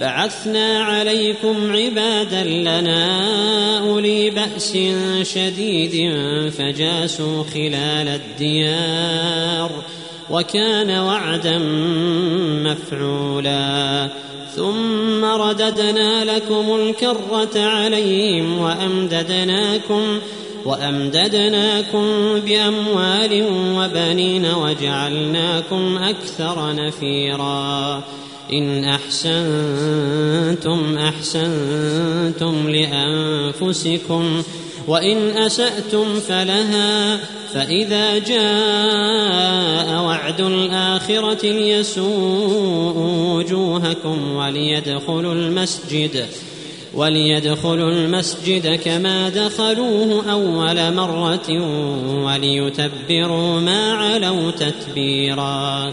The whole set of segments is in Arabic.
بعثنا عليكم عبادا لنا أولي بأس شديد فجاسوا خلال الديار وكان وعدا مفعولا. ثم رددنا لكم الكرة عليهم وأمددناكم وأمددناكم بأموال وبنين وجعلناكم أكثر نفيرا. إن أحسنتم أحسنتم لأنفسكم وإن أسأتم فلها فإذا جاء وعد الآخرة ليسوء وجوهكم وليدخلوا المسجد وليدخلوا المسجد كما دخلوه أول مرة وليتبروا ما علوا تتبيرا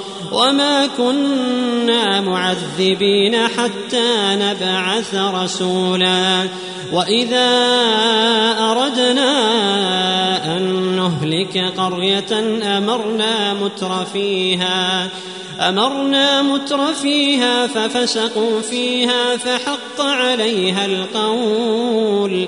وما كنا معذبين حتى نبعث رسولا. وإذا أردنا أن نهلك قرية أمرنا متر فيها أمرنا متر فيها ففسقوا فيها فحق عليها القول.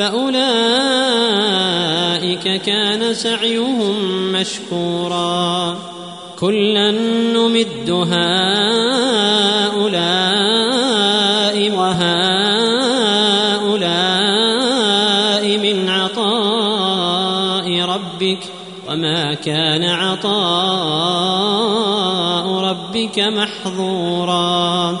فأولئك كان سعيهم مشكورا. كلا نمد هؤلاء وهؤلاء من عطاء ربك وما كان عطاء ربك محظورا.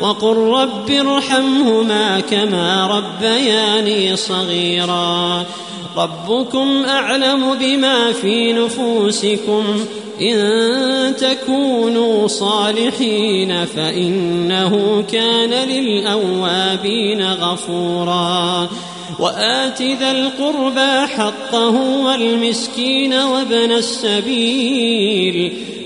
وقل رب ارحمهما كما ربياني صغيرا. ربكم أعلم بما في نفوسكم. إن تكونوا صالحين فإنه كان للأوابين غفورا. وآت ذا القربى حقه والمسكين وابن السبيل.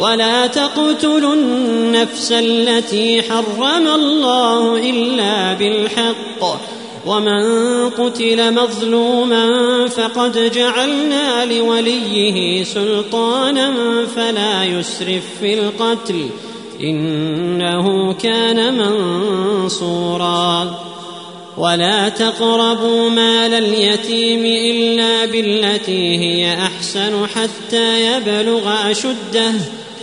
ولا تقتلوا النفس التي حرم الله إلا بالحق. ومن قتل مظلوما فقد جعلنا لوليه سلطانا فلا يسرف في القتل. إنه كان منصورا. ولا تقربوا مال اليتيم إلا بالتي هي أحسن حتى يبلغ أشده.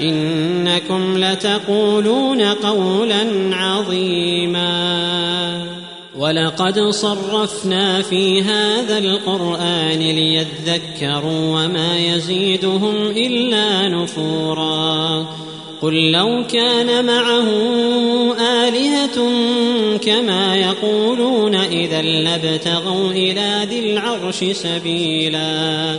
إنكم لتقولون قولا عظيما. ولقد صرفنا في هذا القرآن ليذكروا وما يزيدهم إلا نفورا. قل لو كان معه آلهة كما يقولون إذا لابتغوا إلى ذي العرش سبيلا.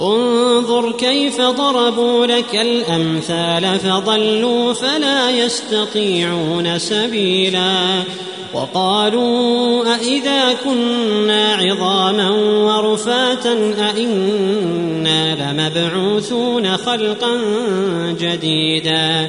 انظر كيف ضربوا لك الأمثال فضلوا فلا يستطيعون سبيلا وقالوا أإذا كنا عظاما ورفاتا أإنا لمبعوثون خلقا جديدا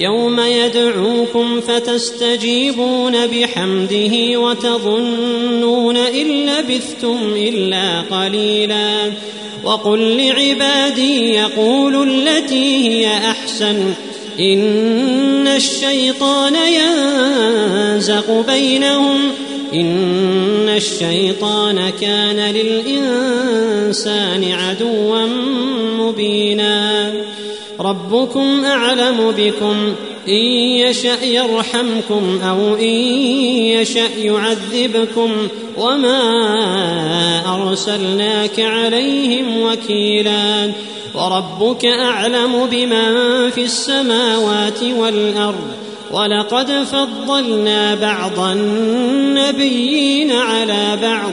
يوم يدعوكم فتستجيبون بحمده وتظنون إن لبثتم إلا قليلا وقل لعبادي يقولوا التي هي أحسن إن الشيطان ينزق بينهم إن الشيطان كان للإنسان عدوا مبينا ربكم أعلم بكم. إن يشأ يرحمكم أو إن يشأ يعذبكم. وما أرسلناك عليهم وكيلا. وربك أعلم بمن في السماوات والأرض. ولقد فضلنا بعض النبيين على بعض.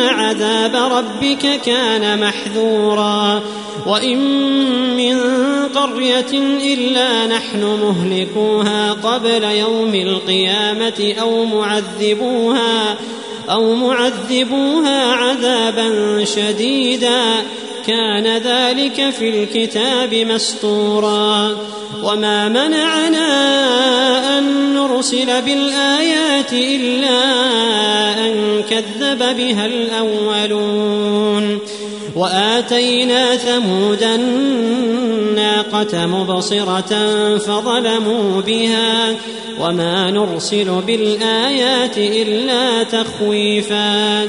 عذاب ربك كان محذورا. وإن من قرية إلا نحن مهلكوها قبل يوم القيامة أو معذبوها أو معذبوها عذابا شديدا. كان ذلك في الكتاب مسطورا. وما منعنا أن نرسل بالآيات إلا أن كذب بها الأولون. وآتينا ثمود الناقة مبصرة فظلموا بها. وما نرسل بالآيات إلا تخويفا.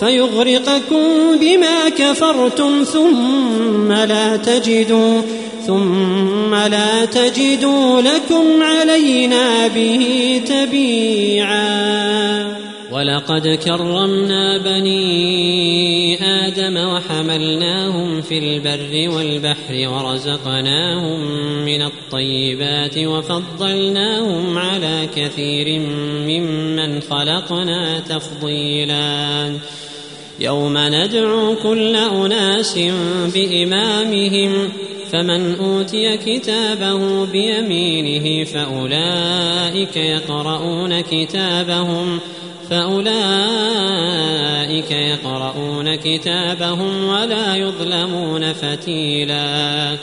فيغرقكم بما كفرتم ثم لا تجدوا ثم لا تجدوا لكم علينا به تبيعا. ولقد كرمنا بني آدم وحملناهم في البر والبحر ورزقناهم من الطيبات وفضلناهم على كثير ممن خلقنا تفضيلاً. يوم ندعو كل أناس بإمامهم فمن أوتي كتابه بيمينه فأولئك يقرؤون كتابهم فأولئك يقرؤون كتابهم ولا يظلمون فتيلا.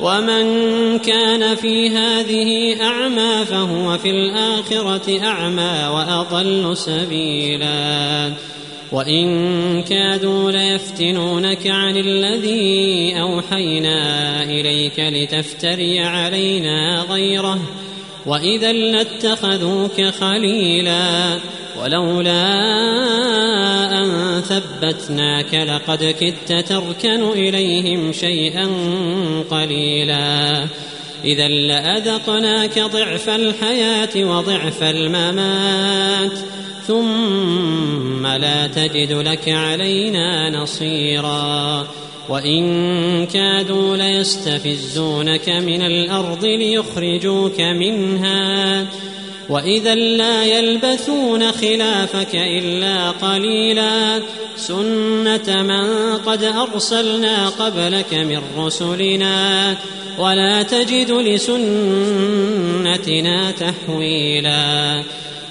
ومن كان في هذه أعمى فهو في الآخرة أعمى وأضل سبيلا. وإن كادوا ليفتنونك عن الذي أوحينا إليك لتفتري علينا غيره وإذا لاتخذوك خليلا ولولا أن ثبتناك لقد كدت تركن إليهم شيئا قليلا. إذا لأذقناك ضعف الحياة وضعف الممات ثم لا تجد لك علينا نصيرا. وإن كادوا ليستفزونك من الأرض ليخرجوك منها. وإذا لا يلبثون خلافك إلا قليلا. سنة من قد أرسلنا قبلك من رسلنا. ولا تجد لسنتنا تحويلا.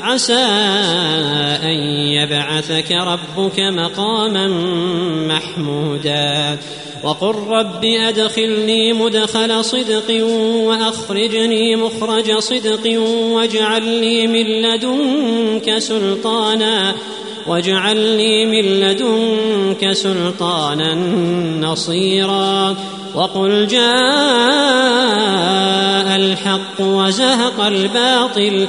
عسى أن يبعثك ربك مقاما محمودا. وقل رب أدخلني مدخل صدق وأخرجني مخرج صدق واجعل لي من لدنك سلطانا واجعل لي من لدنك سلطانا نصيرا. وقل جاء الحق وزهق الباطل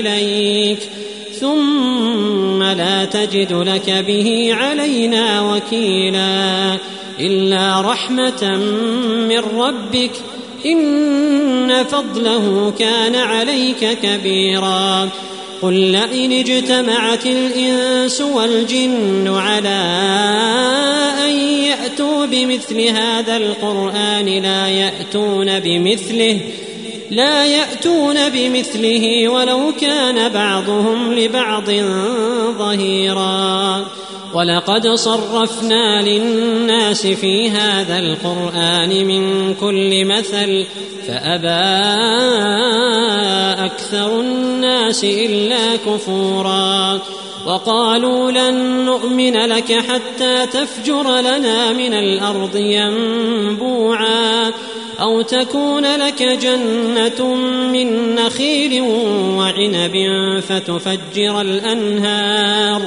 إليك ثم لا تجد لك به علينا وكيلا إلا رحمة من ربك إن فضله كان عليك كبيرا. قل لئن اجتمعت الإنس والجن على أن يأتوا بمثل هذا القرآن لا يأتون بمثله لا يأتون بمثله ولو كان بعضهم لبعض ظهيرا. ولقد صرفنا للناس في هذا القرآن من كل مثل فأبى أكثر الناس إلا كفورا. وقالوا لن نؤمن لك حتى تفجر لنا من الأرض ينبوعا. أو تكون لك جنة من نخيل وعنب فتفجر الأنهار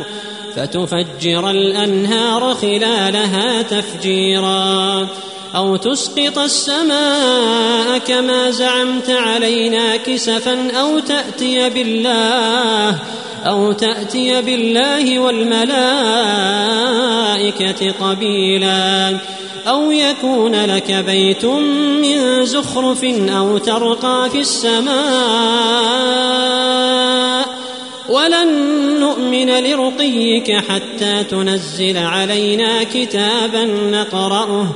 فتفجر الأنهار خلالها تفجيرا. أو تسقط السماء كما زعمت علينا كسفا أو تأتي بالله أو تأتي بالله والملائكة قبيلا أو يكون لك بيت من زخرف أو ترقى في السماء ولن نؤمن لرقيك حتى تنزل علينا كتابا نقرأه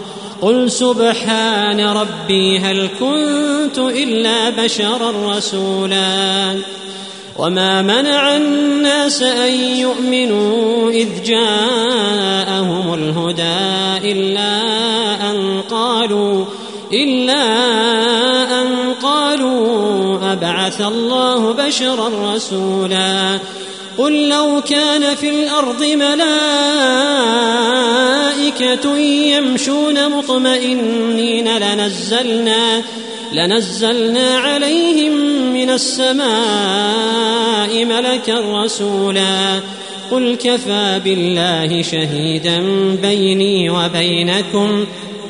قل سبحان ربي هل كنت إلا بشرا رسولا وما منع الناس ان يؤمنوا اذ جاءهم الهدى الا ان قالوا الا ان قالوا ابعث الله بشرا رسولا قل لو كان في الأرض ملائكه يمشون مطمئنين لنزلنا لنزلنا عليهم من السماء ملكا رسولا قل كفى بالله شهيدا بيني وبينكم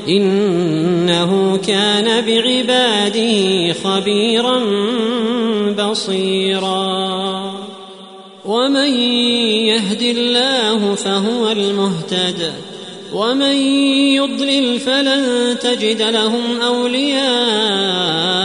إنه كان بعباده خبيرا بصيرا. ومن يهد الله فهو المهتد. ومن يضلل فلن تجد لهم أولياء.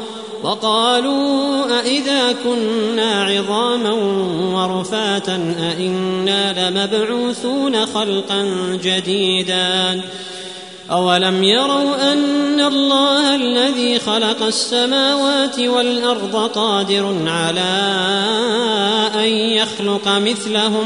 وقالوا أإذا كنا عظاما ورفاتا أإنا لمبعوثون خلقا جديدا أولم يروا أن الله الذي خلق السماوات والأرض قادر على أن يخلق مثلهم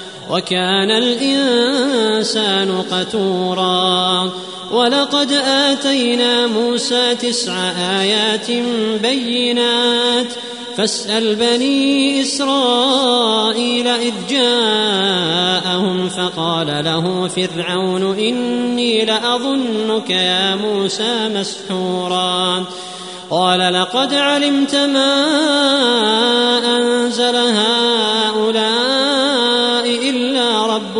وكان الإنسان قتورا. ولقد آتينا موسى تسع آيات بينات. فاسأل بني إسرائيل إذ جاءهم فقال له فرعون إني لأظنك يا موسى مسحورا. قال لقد علمت ما أنزل هؤلاء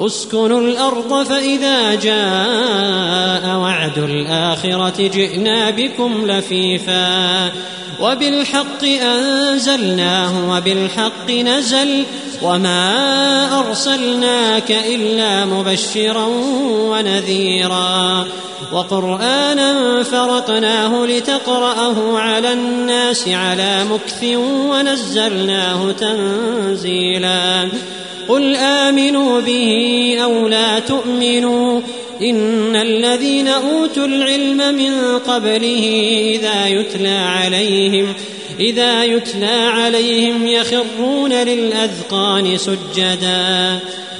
اسكنوا الأرض فإذا جاء وعد الآخرة جئنا بكم لفيفا. وبالحق أنزلناه وبالحق نزل وما أرسلناك إلا مبشرا ونذيرا. وقرآنا فرقناه لتقرأه على الناس على مكث ونزلناه تنزيلا. قل آمنوا به أو لا تؤمنوا إن الذين أوتوا العلم من قبله إذا يتلى عليهم إذا يتلى عليهم يخرون للأذقان سجدا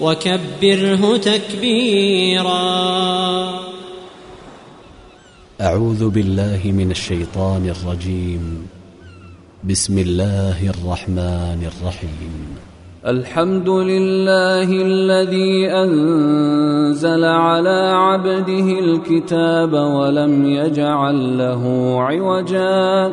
وكبره تكبيرا. أعوذ بالله من الشيطان الرجيم. بسم الله الرحمن الرحيم. الحمد لله الذي أنزل على عبده الكتاب ولم يجعل له عوجا.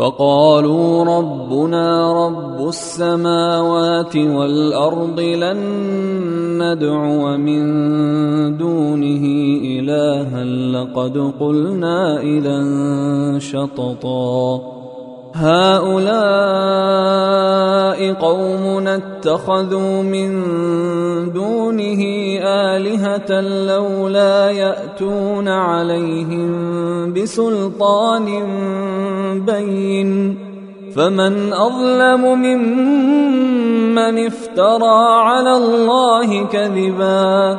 فقالوا ربنا رب السماوات والأرض لن ندعو من دونه إلها لقد قلنا إذا شططا. هؤلاء قوم اتخذوا من دونه آلهة لولا يأتون عليهم بسلطان بين. فمن أظلم ممن افترى على الله كذبا.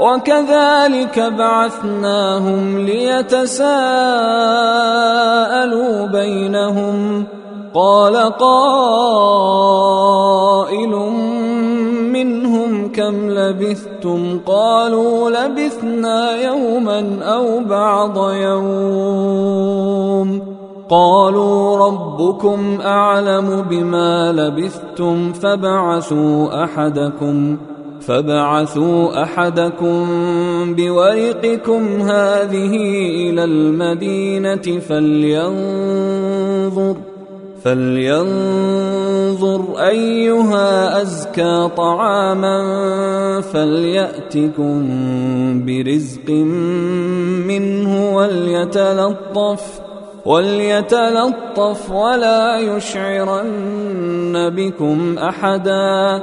وكذلك بعثناهم ليتساءلوا بينهم. قال قائل منهم كم لبثتم؟ قالوا لبثنا يوما أو بعض يوم. قالوا ربكم أعلم بما لبثتم فبعثوا أحدكم. فبعثوا أحدكم بورقكم هذه إلى المدينة فلينظر فلينظر أيها أزكى طعاما فليأتكم برزق منه وليتلطف وليتلطف ولا يشعرن بكم أحدا.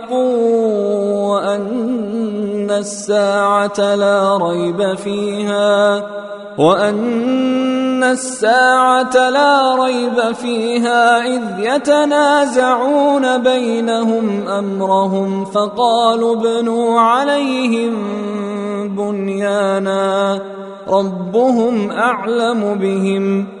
وأن الساعة لا ريب فيها وأن الساعة لا ريب فيها إذ يتنازعون بينهم أمرهم فقالوا ابنوا عليهم بنيانا ربهم أعلم بهم.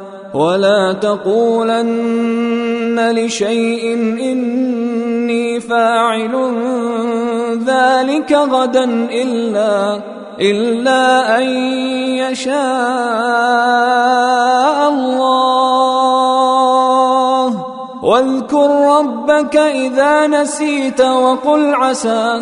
ولا تقولن لشيء إني فاعل ذلك غدا إلا إلا أن يشاء الله. واذكر ربك إذا نسيت وقل عسى.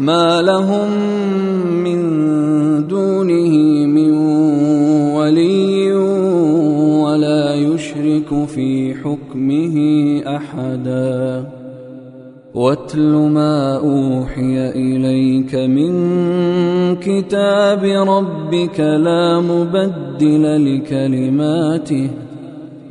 ما لهم من دونه من ولي ولا يشرك في حكمه احدا واتل ما اوحي اليك من كتاب ربك لا مبدل لكلماته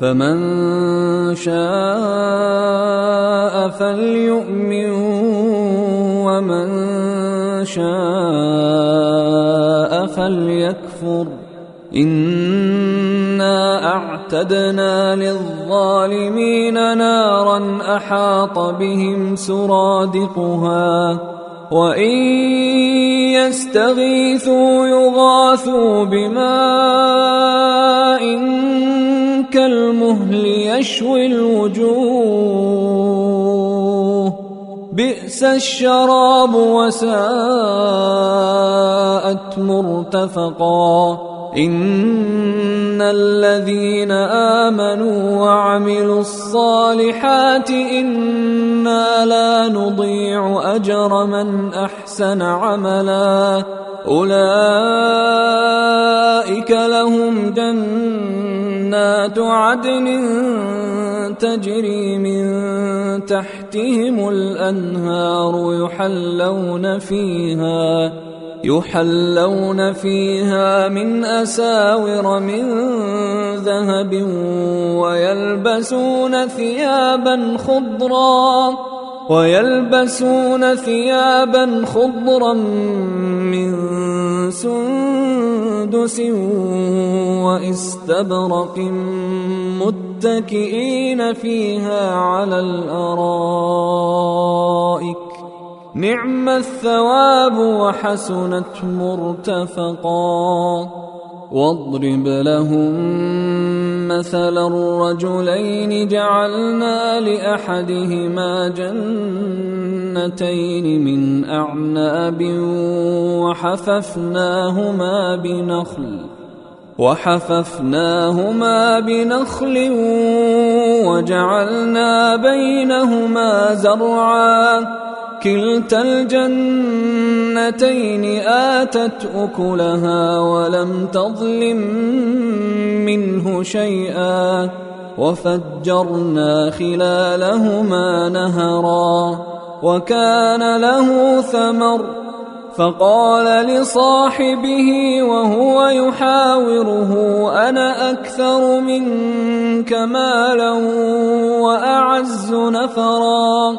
فمن شاء فليؤمن ومن شاء فليكفر. إنا أعتدنا للظالمين نارا أحاط بهم سرادقها وإن يستغيثوا يغاثوا بماء كالمهل يشوي الوجوه. بئس الشراب وساءت مرتفقا. إن الذين آمنوا وعملوا الصالحات إنا لا نضيع أجر من أحسن عملا. أولئك لهم جنات عدن تجري من تحتهم الأنهار يحلون فيها يحلون فيها من أساور من ذهب ويلبسون ثيابا خضرا. ويلبسون ثيابا خضرا من سندس واستبرق متكئين فيها على الأرائك. نعم الثواب وحسنت مرتفقا. واضرب لهم مثل الرجلين جعلنا لأحدهما جنتين من أعناب وحففناهما بنخل وحففناهما بنخل وجعلنا بينهما زرعا. كلتا الجنتين آتت أكلها ولم تظلم منه شيئا وفجرنا خلالهما نهرا وكان له ثمر فقال لصاحبه وهو يحاوره أنا أكثر منك مالا وأعز نفرا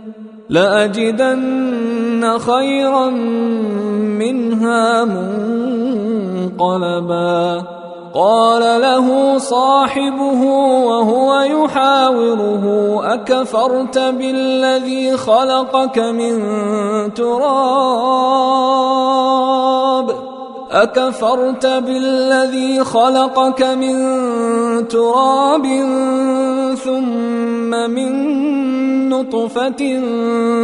لأجدن خيرا منها منقلبا. قال له صاحبه وهو يحاوره أكفرت بالذي خلقك من تراب؟ أكفرت بالذي خلقك من تراب ثم من نطفة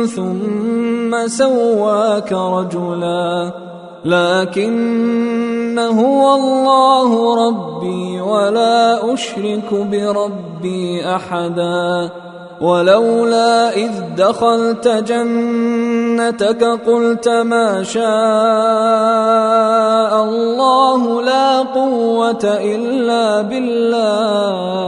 ثم سواك رجلا لكن هو الله ربي ولا أشرك بربي أحدا ولولا إذ دخلت جنتك قلت ما شاء الله لا قوة إلا بالله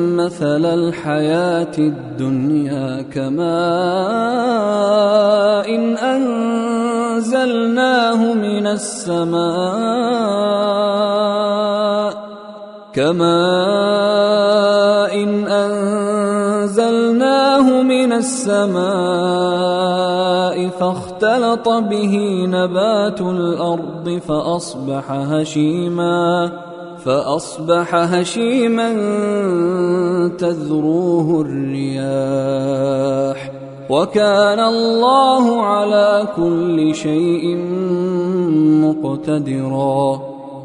مثل الحياة الدنيا كماء إن أنزلناه من السماء كماء إن أنزلناه من السماء فاختلط به نبات الأرض فأصبح هشيماً فأصبح هشيما تذروه الرياح. وكان الله على كل شيء مقتدرا.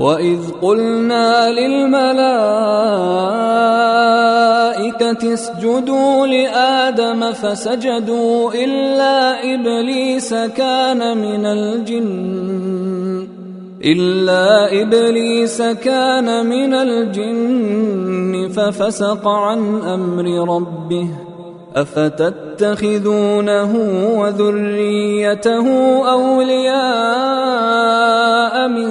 وإذ قلنا للملائكة اسجدوا لآدم فسجدوا إلا إبليس كان من الجن إلا إبليس كان من الجن ففسق عن أمر ربه أفتتخذونه وذريته أولياء من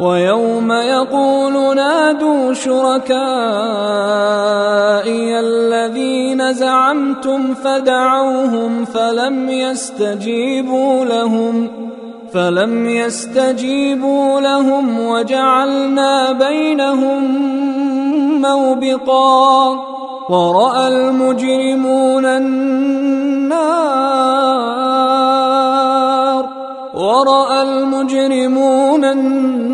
ويوم يقول نادوا شركائي الذين زعمتم فدعوهم فلم يستجيبوا لهم فلم يستجيبوا لهم وجعلنا بينهم موبقا. ورأى المجرمون النار ورأى المجرمون النار.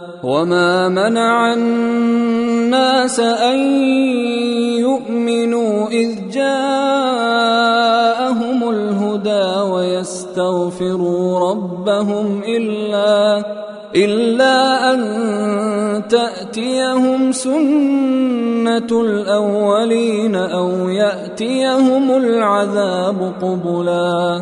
وما منع الناس ان يؤمنوا اذ جاءهم الهدى ويستغفروا ربهم الا الا ان تاتيهم سنه الاولين أو ياتيهم العذاب قبلا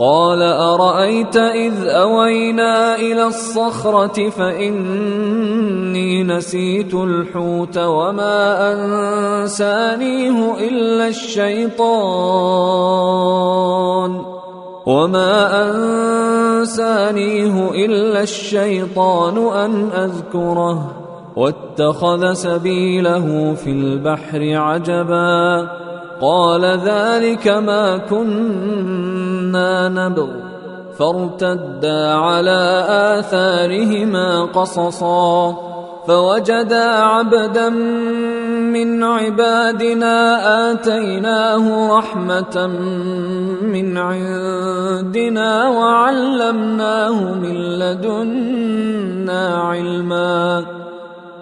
قال أرأيت إذ أوينا إلى الصخرة فإني نسيت الحوت وما أنسانيه إلا الشيطان وما أنسانيه إلا الشيطان أن أذكره واتخذ سبيله في البحر عجبا قال ذلك ما كنا نبغ. فارتدا على آثارهما قصصا. فوجدا عبدا من عبادنا آتيناه رحمة من عندنا وعلمناه من لدنا علما.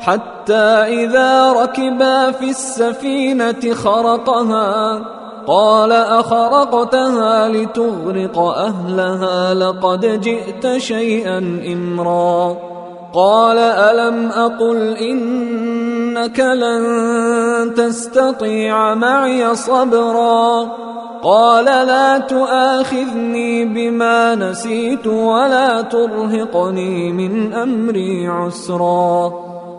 حتى إذا ركبا في السفينة خرقها قال أخرقتها لتغرق أهلها لقد جئت شيئا إمرا. قال ألم أقل إنك لن تستطيع معي صبرا؟ قال لا تؤاخذني بما نسيت ولا ترهقني من أمري عسرا.